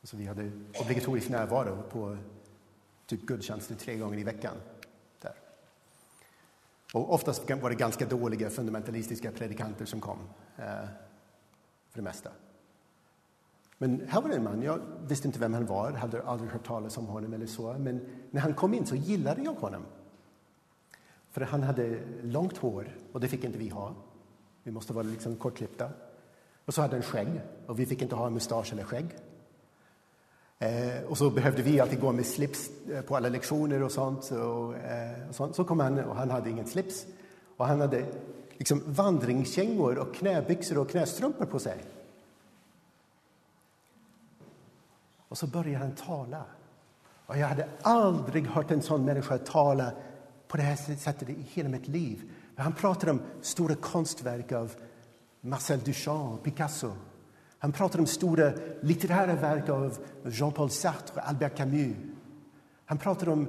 S3: Så vi hade obligatorisk närvaro på typ gudstjänster tre gånger i veckan. Där. Och oftast var det ganska dåliga fundamentalistiska predikanter som kom, eh, för det mesta. Men här var det en man, jag visste inte vem han var, hade aldrig hört talas om honom eller så, men när han kom in så gillade jag honom. För han hade långt hår, och det fick inte vi ha. Vi måste vara liksom kortklippta. Och så hade han skägg, och vi fick inte ha mustasch eller skägg. Eh, och så behövde vi alltid gå med slips eh, på alla lektioner och sånt. Och, eh, och sånt. Så kom han och han hade ingen slips. Och han hade liksom vandringskängor och knäbyxor och knästrumpor på sig. Och så började han tala. Och jag hade aldrig hört en sån människa tala på det här sättet i hela mitt liv. Han pratar om stora konstverk av Marcel Duchamp Picasso. Han pratar om stora litterära verk av Jean-Paul Sartre Albert Camus. Han pratar om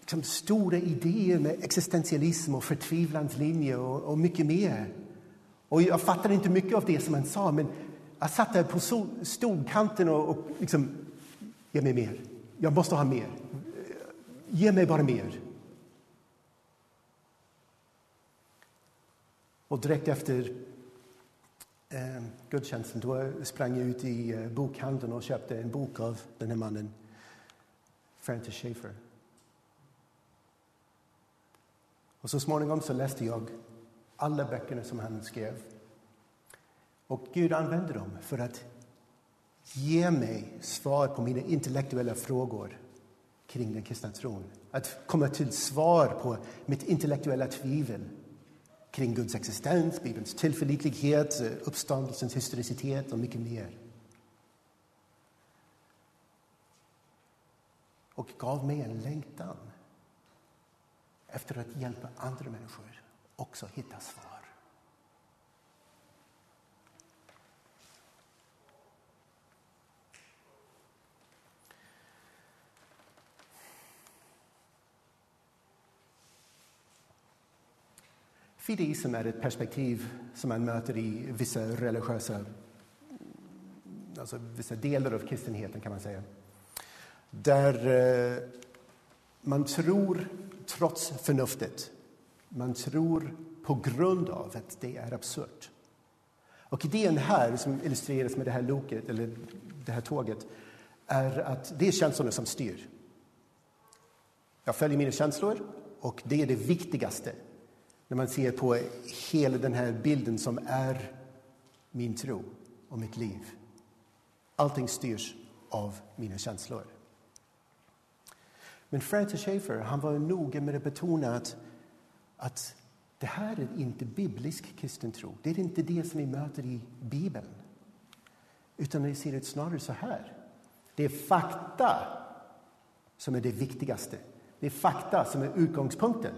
S3: liksom, stora idéer med existentialism och förtvivlans linje och, och, mycket mer. Och jag fattade inte mycket av det som han sa, men jag satt där på stolkanten och, och liksom, ge mig mer. Jag måste ha mer. Ge mig bara mer. Och direkt efter eh, gudstjänsten då sprang jag ut i eh, bokhandeln och köpte en bok av den här mannen, Francis Schaeffer. Och så småningom så läste jag alla böckerna som han skrev. Och Gud använde dem för att ge mig svar på mina intellektuella frågor kring den kristna tron. Att komma till svar på mitt intellektuella tvivel kring Guds existens, Bibelns tillförlitlighet, eh, uppståndelsens historicitet och mycket mer. Och gav mig en längtan efter att hjälpa andra människor också hitta svar. Fideism är ett perspektiv som man möter i vissa religiösa, alltså vissa delar av kristenheten kan man säga. Där eh, man tror trots förnuftet. Man tror på grund av att det är absurt. Och idén här, som illustreras med det här loket, eller det här tåget, är att det är känslorna som styr. Jag följer mina känslor och det är det viktigaste när man ser på hela den här bilden som är min tro och mitt liv. Allting styrs av mina känslor. Men Francis Schaeffer han var noga med att betona att, att det här är inte biblisk kristen tro. Det är inte det som vi möter i Bibeln. Utan vi ser det snarare så här. Det är fakta som är det viktigaste. Det är fakta som är utgångspunkten.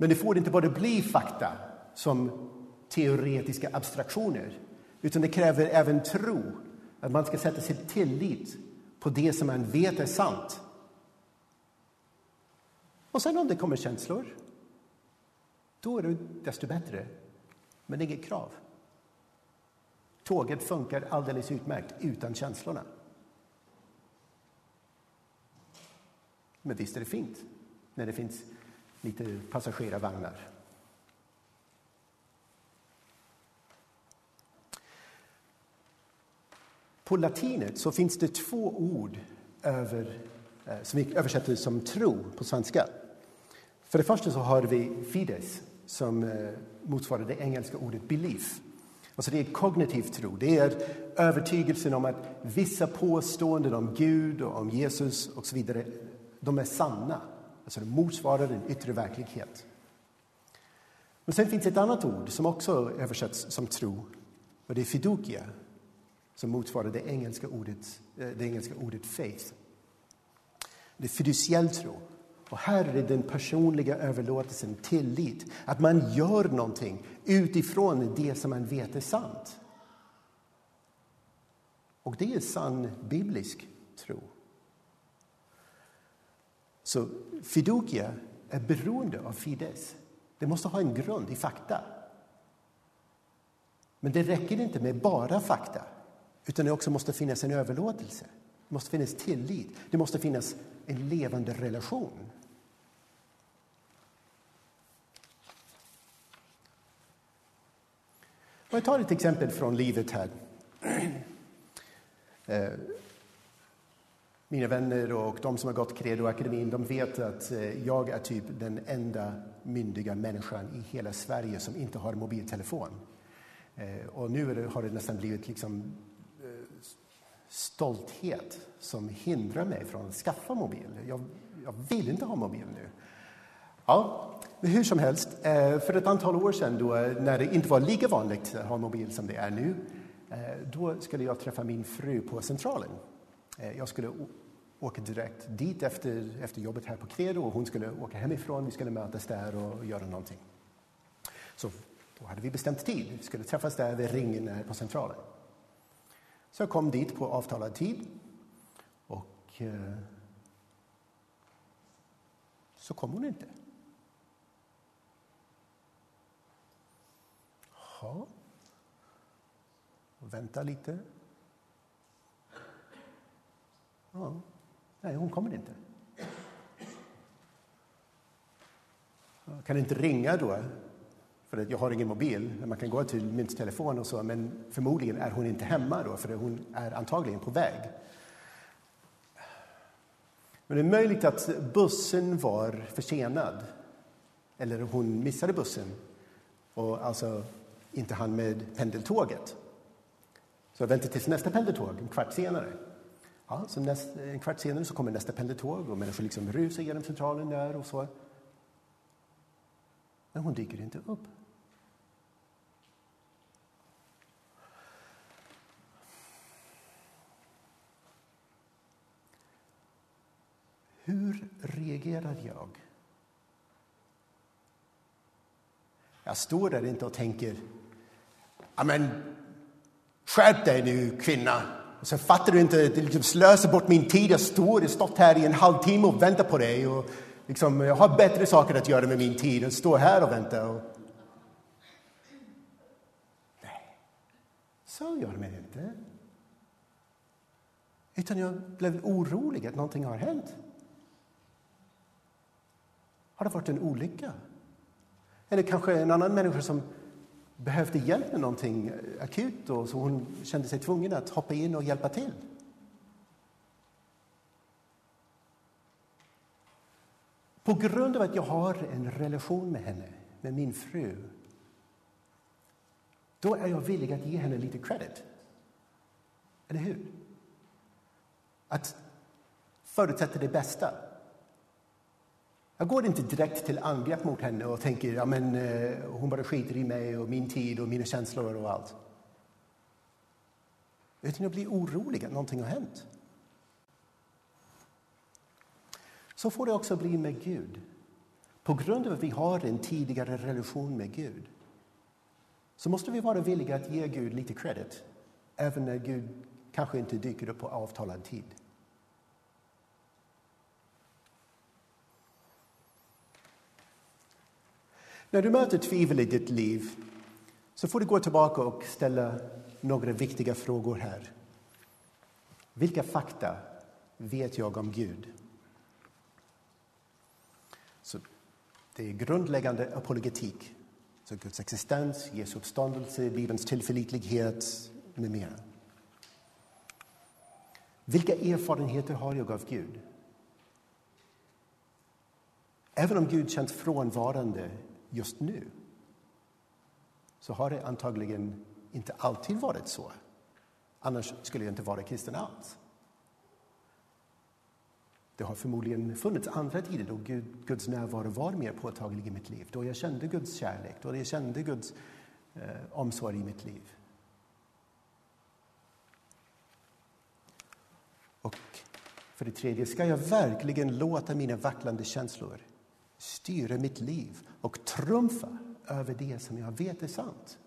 S3: Men det får inte bara bli fakta som teoretiska abstraktioner utan det kräver även tro, att man ska sätta sin tillit på det som man vet är sant. Och sen om det kommer känslor, då är det desto bättre. Men inget krav. Tåget funkar alldeles utmärkt utan känslorna. Men visst är det fint när det finns lite passagerarvagnar. På latinet så finns det två ord över, eh, som vi översätter som tro på svenska. För det första så har vi fides som eh, motsvarar det engelska ordet belief. Alltså det är kognitiv tro. Det är övertygelsen om att vissa påståenden om Gud och om Jesus och så vidare, de är sanna. Alltså det motsvarar en yttre verklighet. Men sen finns ett annat ord som också översätts som tro och det är fiducia som motsvarar det engelska ordet, eh, det engelska ordet faith. Det är fiduciell tro. Och här är det den personliga överlåtelsen, tillit. Att man gör någonting utifrån det som man vet är sant. Och det är sann biblisk tro. Så fiducia är beroende av fides. Det måste ha en grund i fakta. Men det räcker inte med bara fakta, utan det också måste finnas en överlåtelse. Det måste finnas tillit. Det måste finnas en levande relation. Jag tar ett exempel från livet här. Eh, mina vänner och de som har gått Credo-akademin, de vet att eh, jag är typ den enda myndiga människan i hela Sverige som inte har mobiltelefon. Eh, och nu har det nästan blivit liksom eh, stolthet som hindrar mig från att skaffa mobil. Jag, jag vill inte ha mobil nu. Ja, men hur som helst, för ett antal år sedan då, när det inte var lika vanligt att ha mobil som det är nu, då skulle jag träffa min fru på Centralen. Eh, jag skulle åka direkt dit efter, efter jobbet här på Credo och hon skulle åka hemifrån. Vi skulle mötas där och göra någonting. Så då hade vi bestämt tid. Vi skulle träffas där vid ringen eh, på Centralen. Så jag kom dit på avtalad tid. Och eh, så kom hon inte. Jaha. Vänta lite. Ja. Nej, hon kommer inte. Jag kan inte ringa då, för att jag har ingen mobil. Man kan gå till min telefon och så, men förmodligen är hon inte hemma då, för hon är antagligen på väg. Men det är möjligt att bussen var försenad, eller hon missade bussen och alltså inte hann med pendeltåget. Så jag väntade tills nästa pendeltåg, en kvart senare. Ja, så näst, en kvart senare så kommer nästa pendeltåg och människor liksom rusar genom centralen där och så. Men hon dyker inte upp. Hur reagerar jag? Jag står där inte och tänker men skärp dig nu, kvinna. Och så fattar du inte, det liksom slösar bort min tid. Jag står, jag stått här i en halvtimme och väntar på dig. Och liksom, jag har bättre saker att göra med min tid än att stå här och vänta. Och... Nej, så gör man inte. Utan jag blev orolig att någonting har hänt. Har det varit en olycka? Eller kanske en annan människa som behövde hjälp med någonting akut och så hon kände sig tvungen att hoppa in och hjälpa till. På grund av att jag har en relation med henne, med min fru, då är jag villig att ge henne lite credit. Eller hur? Att förutsätta det bästa. Jag går inte direkt till angrepp mot henne och tänker ja, men, eh, hon bara skiter i mig och min tid och mina känslor och allt. Utan jag blir orolig att någonting har hänt. Så får det också bli med Gud. På grund av att vi har en tidigare relation med Gud så måste vi vara villiga att ge Gud lite credit även när Gud kanske inte dyker upp på avtalad tid. När du möter tvivel i ditt liv så får du gå tillbaka och ställa några viktiga frågor här. Vilka fakta vet jag om Gud? Så det är grundläggande apologetik. Så Guds existens, Jesu uppståndelse, Bibelns tillförlitlighet med mera. Vilka erfarenheter har jag av Gud? Även om Gud känns frånvarande just nu så har det antagligen inte alltid varit så. Annars skulle jag inte vara kristen alls. Det har förmodligen funnits andra tider då Gud, Guds närvaro var mer påtaglig i mitt liv. Då jag kände Guds kärlek, då jag kände Guds eh, omsorg i mitt liv. Och för det tredje, ska jag verkligen låta mina vacklande känslor styra mitt liv och trumfa över det som jag vet är sant.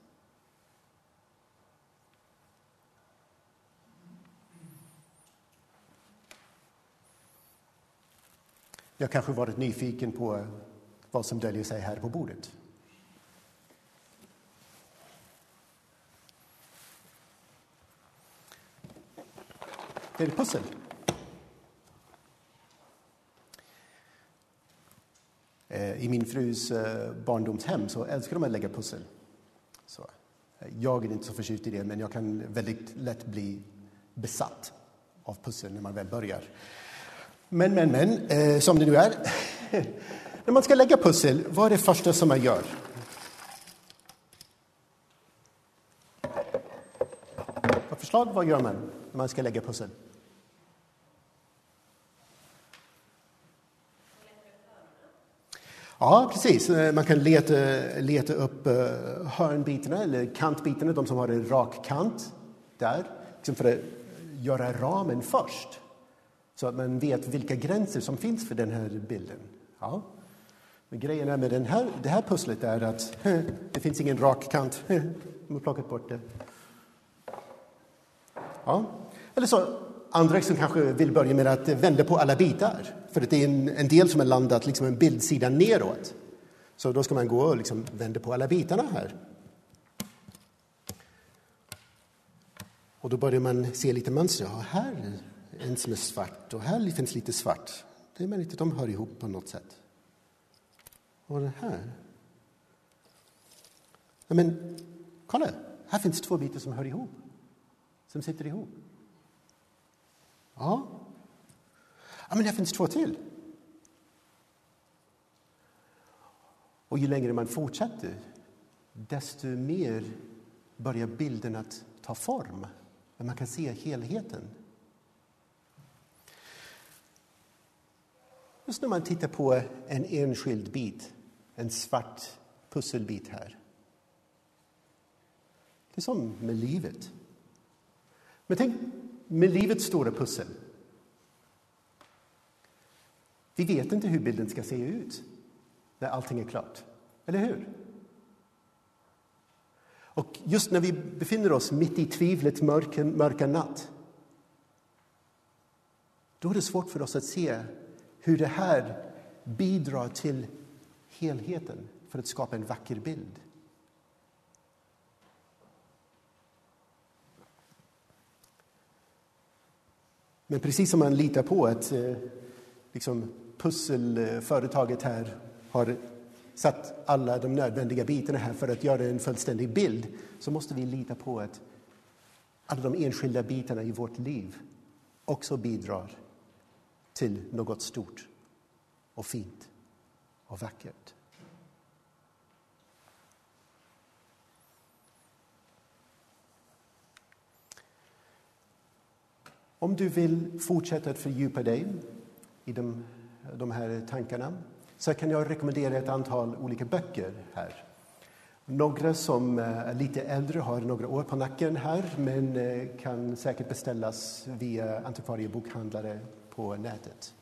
S3: Jag kanske varit nyfiken på vad som döljer sig här på bordet. Det är ett pussel. Eh, i min frus eh, barndomshem så älskar de att lägga pussel. Så, eh, jag är inte så förtjust i det, men jag kan väldigt lätt bli besatt av pussel när man väl börjar. Men, men, men, eh, som det nu är. när man ska lägga pussel, vad är det första som man gör? Förslag, vad gör man? när man ska lägga pussel? Ja, precis. Eh, man kan leta, eh, leta upp eh, hörnbitarna eller kantbitarna, de som har en rak kant där, liksom för att göra ramen först. Så att man vet vilka gränser som finns för den här bilden. Ja. Men grejen är med den här, det här pusslet är att det finns ingen rak kant. De har plockat bort det. Ja. Eller så andra som kanske vill börja med att vända på alla bitar. För att det är en, en del som har landat liksom en bildsida neråt. Så då ska man gå och liksom vända på alla bitarna här. Och då börjar man se lite mönster. Ja, här är en som är svart och här finns lite svart. Det är möjligt att de hör ihop på något sätt. Och den här. Ja, men kolla, här finns två bitar som hör ihop. Som sitter ihop. Ja. Ja, men det finns två till. Och ju längre man fortsätter, desto mer börjar bilden att ta form. Man kan se helheten. Just när man tittar på en enskild bit, en svart pusselbit här. Det är som med livet. Men tänk med livets stora pussel. Vi vet inte hur bilden ska se ut när allting är klart. Eller hur? Och just när vi befinner oss mitt i tvivlets mörka, mörka natt då är det svårt för oss att se hur det här bidrar till helheten för att skapa en vacker bild. Men precis som man litar på att eh, liksom, pusselföretaget här har satt alla de nödvändiga bitarna här för att göra en fullständig bild så måste vi lita på att alla de enskilda bitarna i vårt liv också bidrar till något stort och fint och vackert. Om du vill fortsätta att fördjupa dig i de, de här tankarna så kan jag rekommendera ett antal olika böcker här. Några som är lite äldre har några år på nacken här men eh, kan säkert beställas via antikvariebokhandlare på nätet.